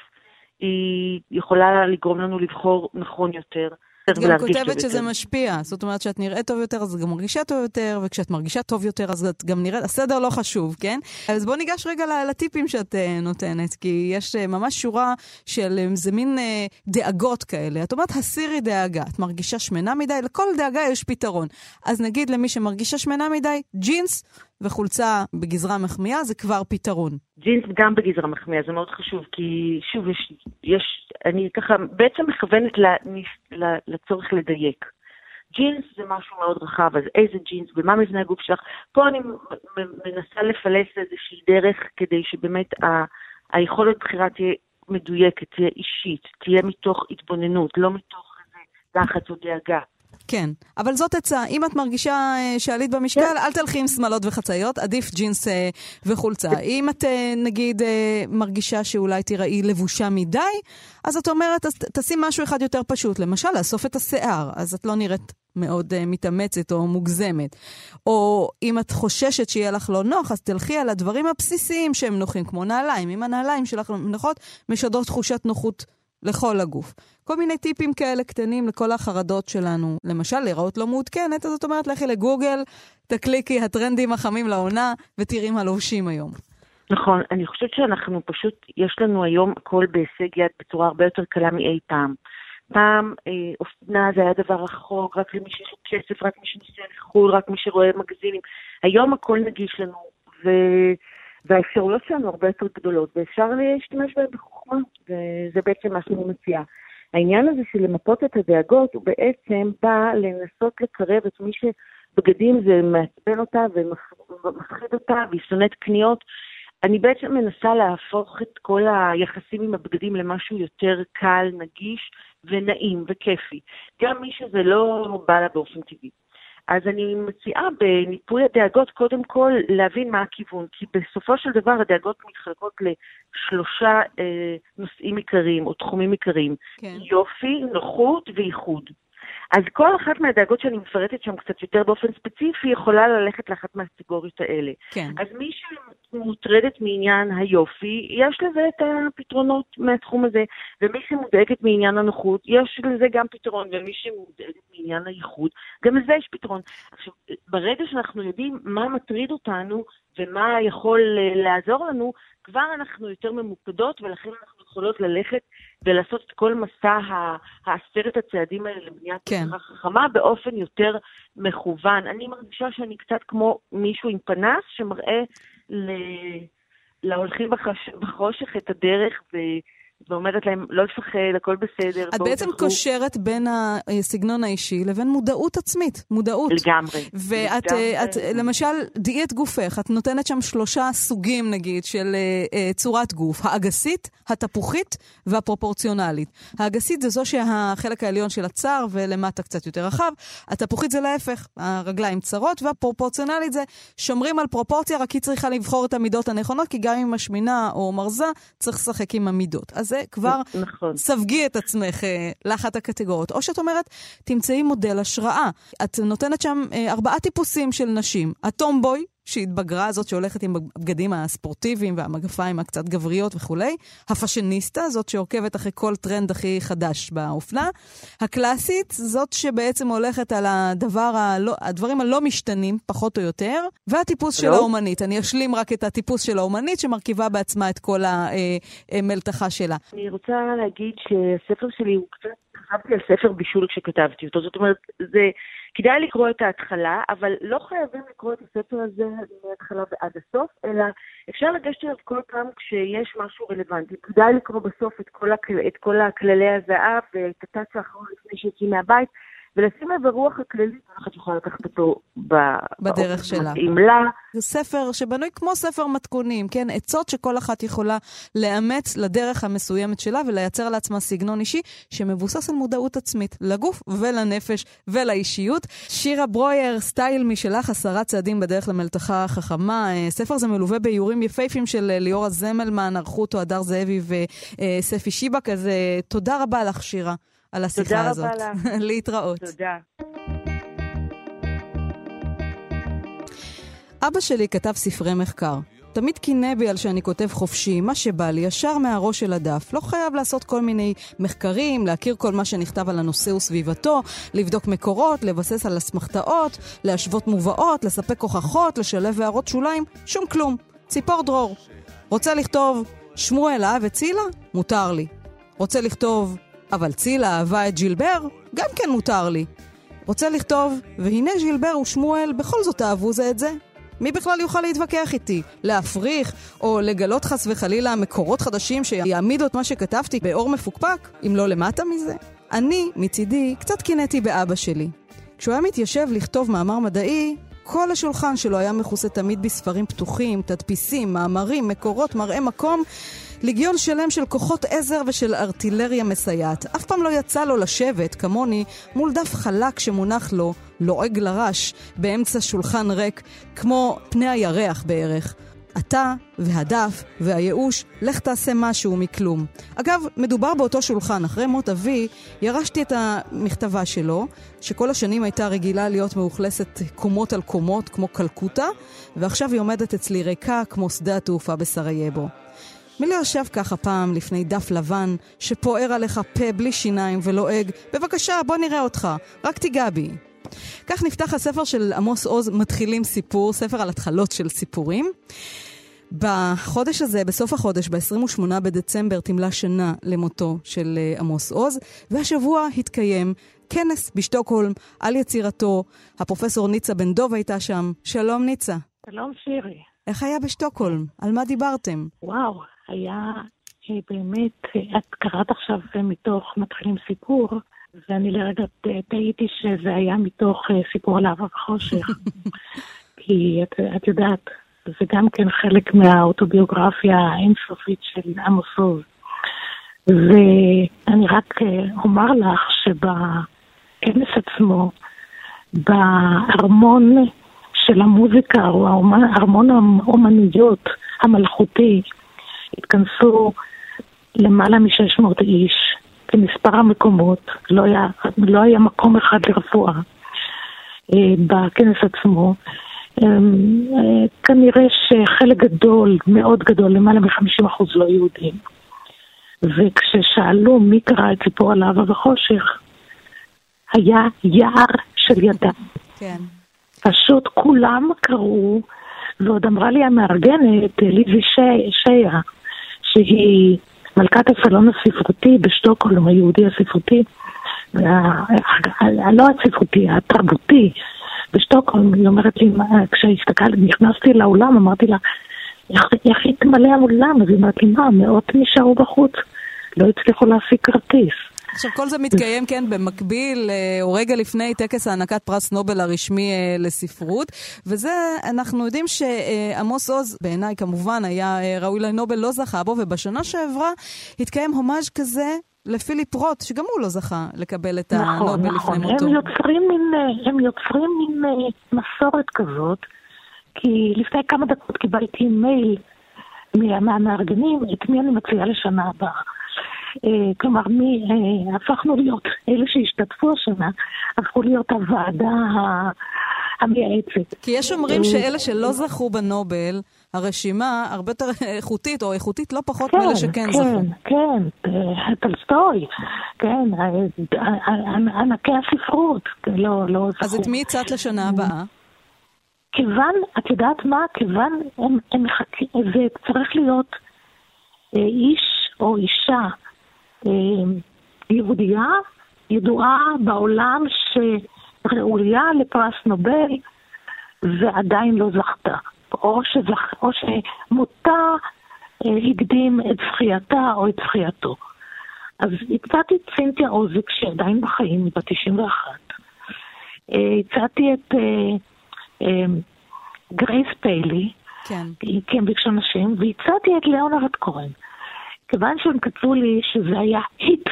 היא יכולה לגרום לנו לבחור נכון יותר. את גם כותבת שזה משפיע, זאת אומרת שאת נראית טוב יותר, אז את גם מרגישה טוב יותר, וכשאת מרגישה טוב יותר, אז את גם נראית, הסדר לא חשוב, כן? אז בואו ניגש רגע לטיפים שאת uh, נותנת, כי יש uh, ממש שורה של איזה מין uh, דאגות כאלה. את אומרת, הסירי דאגה, את מרגישה שמנה מדי, לכל דאגה יש פתרון. אז נגיד למי שמרגישה שמנה מדי, ג'ינס וחולצה בגזרה מחמיאה זה כבר פתרון. ג'ינס גם בגזרה מחמיאה, זה מאוד חשוב, כי שוב, יש, יש אני ככה בעצם מכוונת לצורך לדייק. ג'ינס זה משהו מאוד רחב, אז איזה ג'ינס ומה מבנה הגוף שלך. פה אני מנסה לפלס איזושהי דרך כדי שבאמת ה- היכולת בחירה תהיה מדויקת, תהיה אישית, תהיה מתוך התבוננות, לא מתוך איזה לחץ או דאגה. כן, אבל זאת עצה. אם את מרגישה אה, שעלית במשקל, כן. אל תלכי עם שמלות וחצאיות, עדיף ג'ינס אה, וחולצה. אם את, אה, נגיד, מרגישה שאולי תיראי לבושה מדי, אז את אומרת, אז תשים משהו אחד יותר פשוט. למשל, לאסוף את השיער, אז את לא נראית מאוד uh, מתאמצת או מוגזמת. או אם את חוששת שיהיה לך לא נוח, אז תלכי על הדברים הבסיסיים שהם נוחים, כמו נעליים. אם הנעליים שלך נוחות, משדרות תחושת נוחות לכל הגוף. כל מיני טיפים כאלה קטנים לכל החרדות שלנו. למשל, להיראות לא מעודכנת, אז זאת אומרת, לכי לגוגל, תקליקי הטרנדים החמים לעונה, ותראי מה לובשים היום. נכון, אני חושבת שאנחנו פשוט, יש לנו היום הכל בהישג יד בצורה הרבה יותר קלה מאי פעם. פעם אה, אופנה זה היה דבר רחוק, רק למי שיש לו כסף, רק מי שנוסע לחו"ל, רק מי שרואה מגזינים. היום הכל נגיש לנו, ו... והאפשרויות שלנו הרבה יותר גדולות, ואפשר להשתמש בהן בחוכמה, וזה בעצם מה שאני מציעה. העניין הזה של למפות את הדאגות, הוא בעצם בא לנסות לקרב את מי שבגדים זה מעצבן אותה ומפחיד אותה, והיא שונאת קניות. אני בעצם מנסה להפוך את כל היחסים עם הבגדים למשהו יותר קל, נגיש ונעים וכיפי. גם מי שזה לא בא לה באופן טבעי. אז אני מציעה בניפוי הדאגות קודם כל להבין מה הכיוון, כי בסופו של דבר הדאגות מתחלקות לשלושה אה, נושאים עיקריים או תחומים עיקריים. כן. יופי, נוחות וייחוד. אז כל אחת מהדאגות שאני מפרטת שם קצת יותר באופן ספציפי יכולה ללכת לאחת מהקטגוריות האלה. כן. אז מי שמוטרדת מעניין היופי, יש לזה את הפתרונות מהתחום הזה, ומי שמודאגת מעניין הנוחות, יש לזה גם פתרון, ומי שמודאגת מעניין הייחוד, גם לזה יש פתרון. עכשיו, ברגע שאנחנו יודעים מה מטריד אותנו ומה יכול אה, לעזור לנו, כבר אנחנו יותר ממוקדות, ולכן אנחנו יכולות ללכת ולעשות את כל מסע העשרת הצעדים האלה לבניית כן. חכמה באופן יותר מכוון. אני מרגישה שאני קצת כמו מישהו עם פנס שמראה ל... להולכים בחש... בחושך את הדרך ו... ואומרת להם, לא לפחד, הכל בסדר. את בעצם תלכו. קושרת בין הסגנון האישי לבין מודעות עצמית, מודעות. לגמרי. ואת, לגמרי. את, למשל, דיאט גופך, את נותנת שם שלושה סוגים, נגיד, של uh, צורת גוף. האגסית, התפוחית והפרופורציונלית. האגסית זה זו שהחלק העליון של הצר ולמטה קצת יותר רחב. התפוחית זה להפך, הרגליים צרות, והפרופורציונלית זה שומרים על פרופורציה, רק היא צריכה לבחור את המידות הנכונות, כי גם אם משמינה או מרזה, צריך לשחק עם המידות. אז זה כבר נכון. ספגי את עצמך אה, לאחת הקטגוריות. או שאת אומרת, תמצאי מודל השראה. את נותנת שם אה, ארבעה טיפוסים של נשים. הטומבוי, שהתבגרה, זאת שהולכת עם הבגדים הספורטיביים והמגפיים הקצת גבריות וכולי. הפאשיניסטה, זאת שעוקבת אחרי כל טרנד הכי חדש באופנה. הקלאסית, זאת שבעצם הולכת על הדבר הלא, הדברים הלא משתנים, פחות או יותר. והטיפוס של האומנית. אני אשלים רק את הטיפוס של האומנית, שמרכיבה בעצמה את כל המלתחה אה, שלה. אני רוצה להגיד שהספר שלי הוא קצת... חשבתי על ספר בישול כשכתבתי אותו. זאת אומרת, זה... כדאי לקרוא את ההתחלה, אבל לא חייבים לקרוא את הספר הזה מההתחלה ועד הסוף, אלא אפשר לגשת אליו כל פעם כשיש משהו רלוונטי. כדאי לקרוא בסוף את כל, הכל, את כל הכללי הזהב ואת הטאצ' האחרון לפני שיוצאים מהבית. ולשים לב ברוח הכללית, איך את יכולה לקחת אותו בדרך שלה. מתאים לה. זה ספר שבנוי כמו ספר מתכונים, כן? עצות שכל אחת יכולה לאמץ לדרך המסוימת שלה ולייצר לעצמה סגנון אישי שמבוסס על מודעות עצמית, לגוף ולנפש ולאישיות. שירה ברויר, סטייל משלך, עשרה צעדים בדרך למלתחה החכמה. אה, ספר זה מלווה באיורים יפהפים של אה, ליאורה זמלמן, ערכו אותו הדר זאבי וספי שיבק, אז אה, תודה רבה לך, שירה. על השיחה הזאת. תודה רבה לך. [laughs] להתראות. תודה. אבא שלי כתב ספרי מחקר. תמיד קינא בי על שאני כותב חופשי, מה שבא לי, ישר מהראש של הדף. לא חייב לעשות כל מיני מחקרים, להכיר כל מה שנכתב על הנושא וסביבתו, לבדוק מקורות, לבסס על אסמכתאות, להשוות מובאות, לספק הוכחות, לשלב הערות שוליים, שום כלום. ציפור דרור. רוצה לכתוב שמואל אהב את צילה? מותר לי. רוצה לכתוב אבל צילה אהבה את ג'ילבר? גם כן מותר לי. רוצה לכתוב, והנה ג'ילבר ושמואל בכל זאת אהבו זה את זה. מי בכלל יוכל להתווכח איתי? להפריך, או לגלות חס וחלילה מקורות חדשים שיעמידו את מה שכתבתי באור מפוקפק, אם לא למטה מזה? אני, מצידי, קצת קינאתי באבא שלי. כשהוא היה מתיישב לכתוב מאמר מדעי, כל השולחן שלו היה מכוסה תמיד בספרים פתוחים, תדפיסים, מאמרים, מקורות, מראה מקום, ליגיון שלם של כוחות עזר ושל ארטילריה מסייעת. אף פעם לא יצא לו לשבת, כמוני, מול דף חלק שמונח לו, לועג לרש, באמצע שולחן ריק, כמו פני הירח בערך. אתה והדף והייאוש, לך תעשה משהו מכלום. אגב, מדובר באותו שולחן. אחרי מות אבי, ירשתי את המכתבה שלו, שכל השנים הייתה רגילה להיות מאוכלסת קומות על קומות, כמו קלקוטה, ועכשיו היא עומדת אצלי ריקה כמו שדה התעופה בסרייבו. מי יושב ככה פעם לפני דף לבן, שפוער עליך פה בלי שיניים ולועג, בבקשה, בוא נראה אותך, רק תיגע בי. כך נפתח הספר של עמוס עוז, מתחילים סיפור, ספר על התחלות של סיפורים. בחודש הזה, בסוף החודש, ב-28 בדצמבר, תמלא שנה למותו של אה, עמוס עוז, והשבוע התקיים כנס בשטוקהולם על יצירתו. הפרופסור ניצה בן דוב הייתה שם. שלום ניצה. שלום שירי. איך היה בשטוקהולם? על מה דיברתם? וואו, היה אה, באמת, אה, את קראת עכשיו מתוך מתחילים סיפור, ואני לרגע טעיתי שזה היה מתוך סיפור על אהבה וחושך. [laughs] כי את, את יודעת, זה גם כן חלק מהאוטוביוגרפיה האינסופית של עמוס עוז. ואני רק אה, אומר לך שבכנס עצמו, בארמון של המוזיקה, או ארמון האומנויות המלכותי, התכנסו למעלה מ-600 איש, כמספר המקומות, לא היה, לא היה מקום אחד לרפואה אה, בכנס עצמו. אמ, אה, כנראה שחלק גדול, מאוד גדול, למעלה מ-50% לא יהודים. וכששאלו מי קרא את סיפור על אהבה וחושך, היה יער של ידיים. כן. פשוט כולם קראו, ועוד אמרה לי המארגנת, ליזי שיה, שהיא מלכת הסלון הספרותי בשטוקהולם, היהודי הספרותי, לא הספרותי, התרבותי, בשטוקהולם, היא אומרת לי, כשהסתכלתי, נכנסתי לאולם, אמרתי לה, איך, התמלא האולם? אז היא אומרת לי, מה, מאות נשארו בחוץ, לא הצליחו להשיג כרטיס. עכשיו, כל זה מתקיים, כן, במקביל, אה, או רגע לפני טקס הענקת פרס נובל הרשמי אה, לספרות, וזה, אנחנו יודעים שעמוס עוז, בעיניי כמובן, היה אה, ראוי לנובל, לא זכה בו, ובשנה שעברה התקיים הומאז' כזה לפיליפ רוט, שגם הוא לא זכה לקבל את נכון, הנובל נכון. לפני מותו. הם יוצרים מין, הם יוצרים מין מסורת כזאת, כי לפני כמה דקות קיבלתי מייל מהמארגנים, את מי אני מציעה לשנה הבאה. אה, כלומר, מי, אה, הפכנו להיות, אלה שהשתתפו השנה, הפכו להיות הוועדה המייעצת. כי יש אומרים אה, שאלה שלא זכו בנובל, הרשימה הרבה יותר איכותית, או איכותית לא פחות כן, מאלה שכן כן, זכו. כן, כן, טלסטוי, כן, ענקי הספרות, לא, לא זכו. אז את מי הצעת לשנה הבאה? כיוון, את יודעת מה? כיוון הם, הם מחכים, זה צריך להיות איש או אישה יהודייה ידועה בעולם שראויה לפרס נובל ועדיין לא זכתה, או, שזכ... או שמותה אה, הקדים את זכייתה או את זכייתו. אז הצעתי את צינתיה עוזק, שהיא עדיין בחיים, היא בת 91. אה, הצעתי את גרייס פיילי, כן. כי הם ביקשו נשים, והצעתי את ליאונרד כהן. כיוון שהם כתבו לי שזה היה היט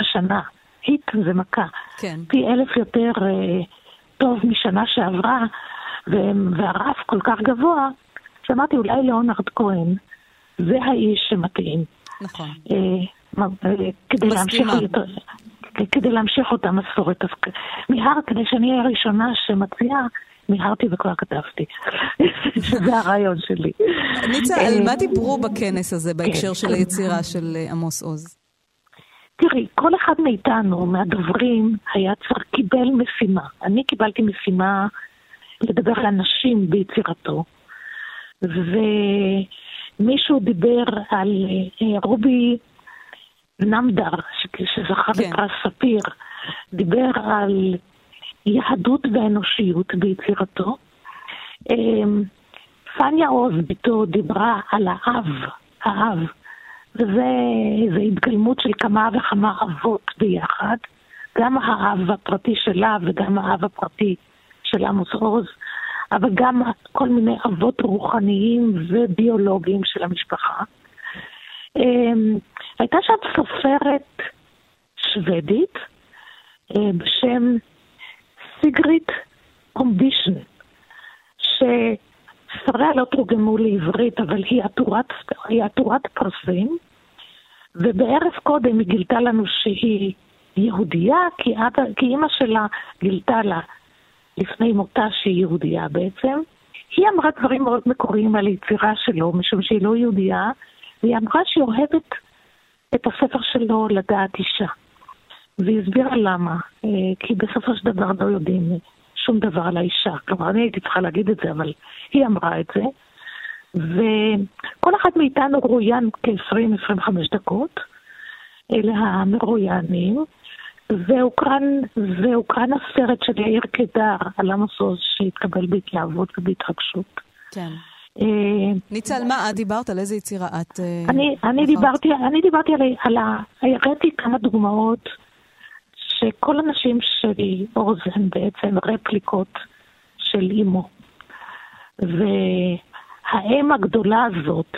השנה, היט זה מכה, כן. פי אלף יותר אה, טוב משנה שעברה, והרף כל כך גבוה, שאמרתי אולי ליאונרד כהן, זה האיש שמתאים. נכון. אה, אה, כדי להמשיך, כדי להמשיך אותה מסורת. אז מיהר, כדי שאני אהיה הראשונה שמציעה, מיהרתי וכבר כתבתי. [laughs] זה הרעיון שלי. ניצה, על מה דיברו בכנס הזה בהקשר כן, של כן. היצירה של אה, עמוס עוז? תראי, כל אחד מאיתנו, מהדוברים, היה צריך, קיבל משימה. אני קיבלתי משימה לדבר על אנשים ביצירתו, ומישהו דיבר על אה, רובי נמדר, שזכה כן. בפרס ספיר, דיבר על יהדות ואנושיות ביצירתו. אמ, פניה עוז, בתו, דיברה על האב, האב, וזה התגלמות של כמה וכמה אבות ביחד, גם האב הפרטי שלה וגם האב הפרטי של עמוס עוז, אבל גם כל מיני אבות רוחניים וביולוגיים של המשפחה. אמ, הייתה שם סופרת שוודית אה, בשם סיגריט קומבישן, שספריה לא תורגמו לעברית, אבל היא עטורת, היא עטורת פרסים, ובערב קודם היא גילתה לנו שהיא יהודייה, כי, כי אימא שלה גילתה לה לפני מותה שהיא יהודייה בעצם. היא אמרה דברים מאוד מקוריים על היצירה שלו, משום שהיא לא יהודייה, והיא אמרה שהיא אוהבת את הספר שלו לדעת אישה. והיא הסבירה למה, אה, כי בסופו של דבר לא יודעים שום דבר על האישה. כלומר, אני הייתי צריכה להגיד את זה, אבל היא אמרה את זה. וכל אחד מאיתנו רואיין כ-20-25 דקות. אלה המרואיינים. והוקרן, והוקרן הסרט של יאיר קידר על עמוס עוז שהתקבל בהתלהבות ובהתרגשות. כן. אה, ניצה, על מה את דיברת? על איזה יצירה את... אה, אני, אני דיברתי, אני דיברתי על, על ה... הראיתי כמה דוגמאות שכל הנשים שלי, הן בעצם רפליקות של אימו. והאם הגדולה הזאת,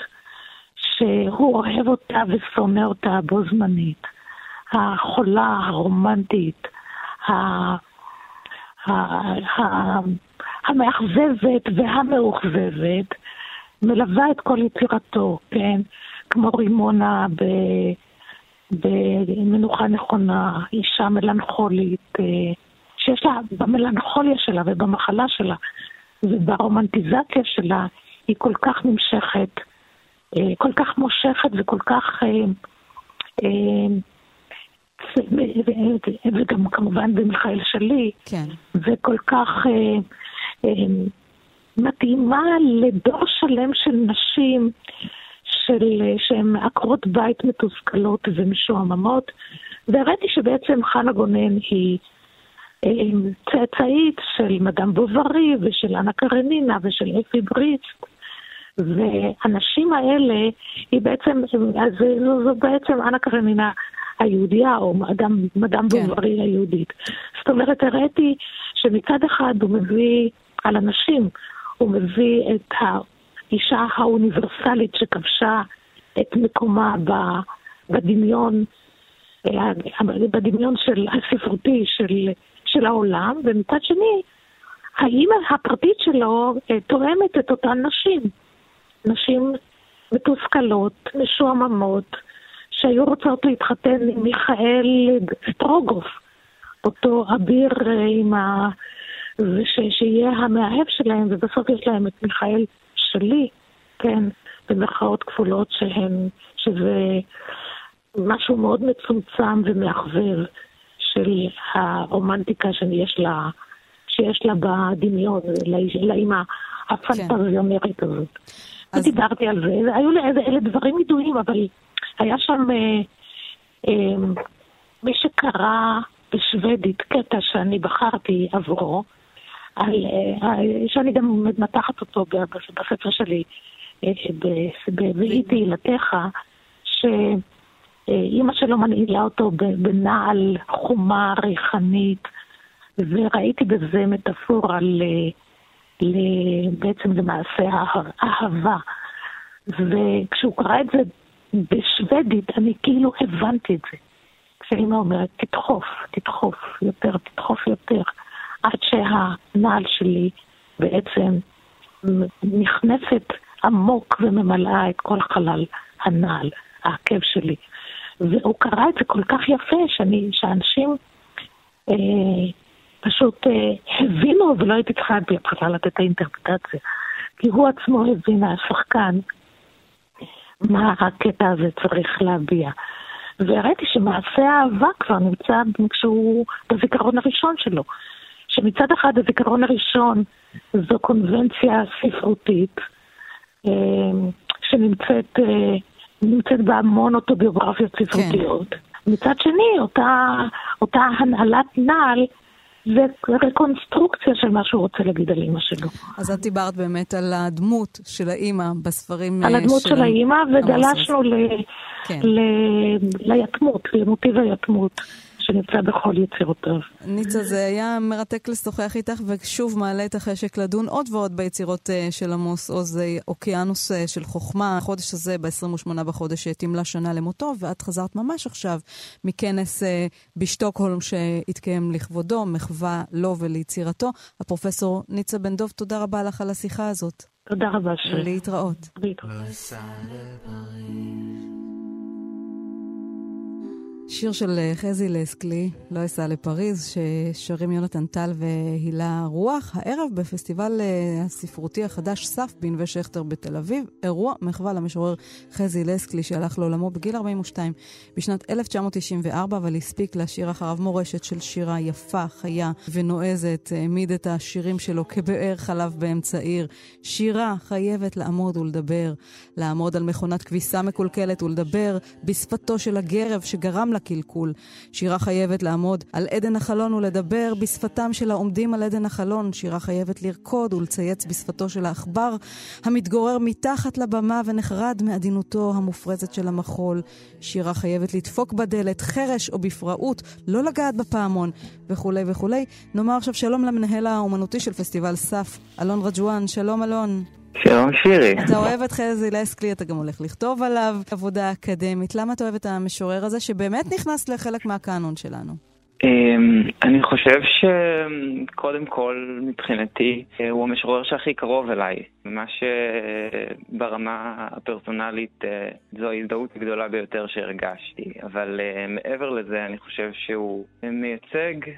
שהוא אוהב אותה ושונא אותה בו זמנית, החולה, הרומנטית, המאכזבת והמאוכזבת, מלווה את כל יצירתו, כן? כמו רימונה ב... במנוחה נכונה, אישה מלנכולית, אה, שיש לה, במלנכוליה שלה ובמחלה שלה וברומנטיזציה שלה, היא כל כך נמשכת, אה, כל כך מושכת וכל כך... אה, וגם כמובן במיכאל שלי, כן. וכל כך מתאימה לדור שלם של נשים של, שהן עקרות בית מתוסכלות ומשועממות, והראיתי שבעצם חנה גונן היא אה, צאצאית של מדאם בוברי ושל אנה קרנינה ושל אפי בריסט. והנשים האלה, היא בעצם, אז זו, זו בעצם אנה קרנינה היהודייה, או מדאם, מדאם כן. בוברי היהודית. זאת אומרת, הראיתי שמצד אחד הוא מביא על הנשים, הוא מביא את האישה האוניברסלית שכבשה את מקומה בדמיון, אה, בדמיון של הספרותי של, של העולם, ומצד שני, האימא הפרטית שלו אה, תואמת את אותן נשים. נשים מתוסכלות, משועממות, שהיו רוצות להתחתן עם מיכאל סטרוגוף, אותו אביר אה, עם ה... וש... שיהיה המאהב שלהם, ובסוף יש להם את מיכאל שלי, כן, במרכאות כפולות שהן, שזה משהו מאוד מצומצם ומאכזב של הרומנטיקה שיש לה, שיש לה בדמיון, לאימא הפנטזיונרית כן. הזאת. אז... דיברתי על זה, היו לי אלה דברים ידועים, אבל היה שם אה, אה, מי שקרא בשוודית קטע שאני בחרתי עבורו, על, אה, שאני גם מתחת אותו בספר שלי, אה, ב"ואי תהילתך", שאימא שלו מנעילה אותו בנעל חומה ריחנית, וראיתי בזה מטאפורה ל... בעצם למעשה האהבה. וכשהוא קרא את זה בשוודית, אני כאילו הבנתי את זה. כשאימא אומרת, תדחוף, תדחוף יותר, תדחוף יותר, עד שהנעל שלי בעצם נכנסת עמוק וממלאה את כל חלל הנעל, העקב שלי. והוא קרא את זה כל כך יפה, שאני, שאנשים אה, פשוט אה, הבינו, ולא הייתי צריכה בהתחלה לתת את האינטרפטציה. כי הוא עצמו הבין, השחקן, מה הקטע הזה צריך להביע. והראיתי שמעשה האהבה כבר נמצא כשהוא בזיכרון הראשון שלו. שמצד אחד הזיכרון הראשון זו קונבנציה ספרותית אה, שנמצאת אה, בהמון אוטוביוגרפיות ספרותיות. כן. מצד שני, אותה, אותה הנהלת נעל זה רקונסטרוקציה של מה שהוא רוצה להגיד על אימא שלו. אז את דיברת באמת על הדמות של האימא בספרים על הדמות של, של האימא, וגלשנו ל... כן. ל... ליתמות, למוטיב היתמות. שנמצא בכל יצירותיו. ניצה, זה היה מרתק לשוחח איתך, ושוב מעלה את החשק לדון עוד ועוד ביצירות uh, של עמוס עוז, אוקיינוס uh, של חוכמה. החודש הזה, ב-28 בחודש, תמלא שנה למותו, ואת חזרת ממש עכשיו מכנס uh, בשטוקהולם שהתקיים לכבודו, מחווה לו וליצירתו. הפרופסור ניצה בן דב, תודה רבה לך על השיחה הזאת. תודה רבה, שרי. להתראות. להתראות. שיר של אה, חזי לסקלי, לא אסע לפריז, ששרים יונתן טל והילה רוח, הערב בפסטיבל אה, הספרותי החדש סף בנווה שכטר בתל אביב, אירוע מחווה למשורר חזי לסקלי שהלך לעולמו בגיל 42 בשנת 1994, אבל הספיק להשאיר אחריו מורשת של שירה יפה, חיה ונועזת, העמיד את השירים שלו כבאר חלב באמצע עיר. שירה חייבת לעמוד ולדבר, לעמוד על מכונת כביסה מקולקלת ולדבר בשפתו של הגרב שגרם לקלקול. שירה חייבת לעמוד על עדן החלון ולדבר בשפתם של העומדים על עדן החלון. שירה חייבת לרקוד ולצייץ בשפתו של העכבר המתגורר מתחת לבמה ונחרד מעדינותו המופרזת של המחול. שירה חייבת לדפוק בדלת, חרש או בפראות, לא לגעת בפעמון, וכולי וכולי. נאמר עכשיו שלום למנהל האומנותי של פסטיבל סף, אלון רג'ואן. שלום אלון. שלום שירי. אתה אוהב את חזי לסקלי, אתה גם הולך לכתוב עליו עבודה אקדמית. למה אתה אוהב את המשורר הזה, שבאמת נכנס לחלק מהקאנון שלנו? אמ, אני חושב שקודם כל, מבחינתי, הוא המשורר שהכי קרוב אליי. מה שברמה הפרסונלית אה, זו ההזדהות הגדולה ביותר שהרגשתי. אבל אה, מעבר לזה, אני חושב שהוא מייצג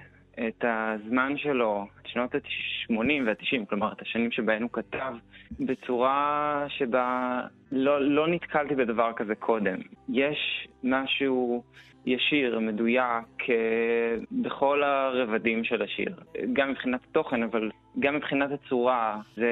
את הזמן שלו, את שנות ה-80 וה-90, כלומר את השנים שבהן הוא כתב, בצורה שבה לא, לא נתקלתי בדבר כזה קודם. יש משהו ישיר, מדויק, אה, בכל הרבדים של השיר. גם מבחינת התוכן, אבל גם מבחינת הצורה. זה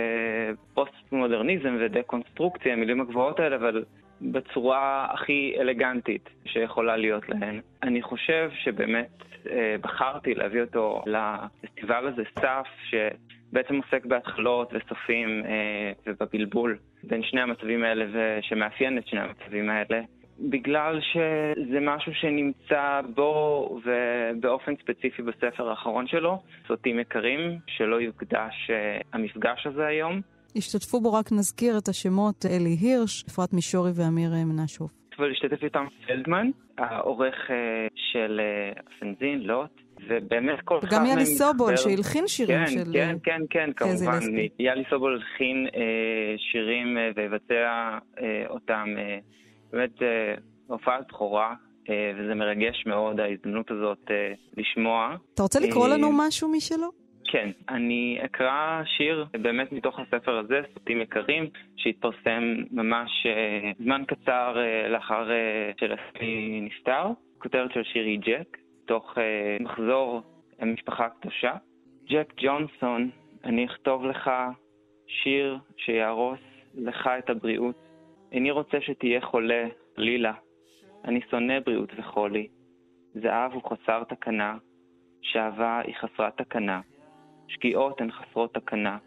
פוסט-מודרניזם ודה-קונסטרוקציה, המילים הגבוהות האלה, אבל בצורה הכי אלגנטית שיכולה להיות להן. אני חושב שבאמת אה, בחרתי להביא אותו לפסטיבל הזה, סף, שבעצם עוסק בהתחלות וסופים אה, ובבלבול בין שני המצבים האלה ושמאפיין את שני המצבים האלה. בגלל שזה משהו שנמצא בו ובאופן ספציפי בספר האחרון שלו, סרטים יקרים, שלא יוקדש אה, המפגש הזה היום. השתתפו בו, רק נזכיר את השמות, אלי הירש, אפרת מישורי ואמיר מנשוף. ולהשתתף איתם פלדמן, העורך אה, של הפנזין, אה, לוט, ובאמת כל אחד מהם... וגם יאלי סובול, שהלחין שירים כן, של... כן, כן, כן, כמובן. יאלי סובול הלחין אה, שירים אה, ויבצע אה, אותם. אה, באמת אה, הופעת בכורה. אה, וזה מרגש מאוד, ההזדמנות הזאת אה, לשמוע. אתה רוצה לקרוא לנו משהו משלו? כן, אני אקרא שיר באמת מתוך הספר הזה, סרטים יקרים, שהתפרסם ממש uh, זמן קצר uh, לאחר uh, שלסי נפטר. כותרת של שיר היא ג'ק, תוך uh, מחזור המשפחה הקדושה. ג'ק ג'ונסון, אני אכתוב לך שיר שיהרוס לך את הבריאות. איני רוצה שתהיה חולה, לילה. אני שונא בריאות וחולי. זהב הוא חסר תקנה, שאהבה היא חסרת תקנה. שגיאות הן חסרות תקנה.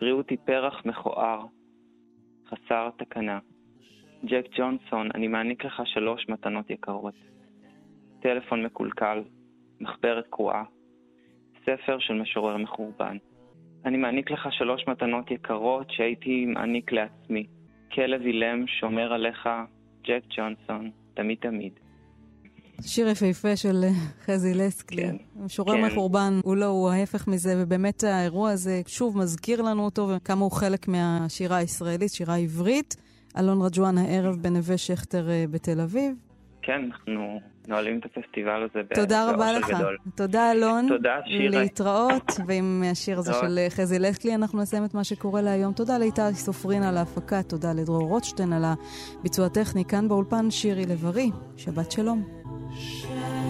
בריאות היא פרח מכוער, חסר תקנה. ג'ק ג'ונסון, אני מעניק לך שלוש מתנות יקרות. טלפון מקולקל, מחברת קרועה, ספר של משורר מחורבן. אני מעניק לך שלוש מתנות יקרות שהייתי מעניק לעצמי. כלב אילם שומר עליך, ג'ק ג'ונסון, תמיד תמיד. שיר יפהפה של אה, חזי לסקלי. כן. משורר כן. מחורבן, הוא לא, הוא ההפך מזה, ובאמת האירוע הזה שוב מזכיר לנו אותו, וכמה הוא חלק מהשירה הישראלית, שירה עברית. אלון רג'ואן הערב בנווה שכטר אה, בתל אביב. כן, אנחנו נועלים את הפסטיבל הזה באושר גדול. תודה רבה לך. תודה, אלון. תודה, שירה. להתראות, ועם השיר הזה של אה, חזי לסקלי אנחנו נסיים את מה שקורה להיום. תודה לאיתי סופרין על ההפקה, תודה לדרור רוטשטיין על הביצוע הטכני. כאן באולפן שירי לב-ארי. שבת שלום. Shine.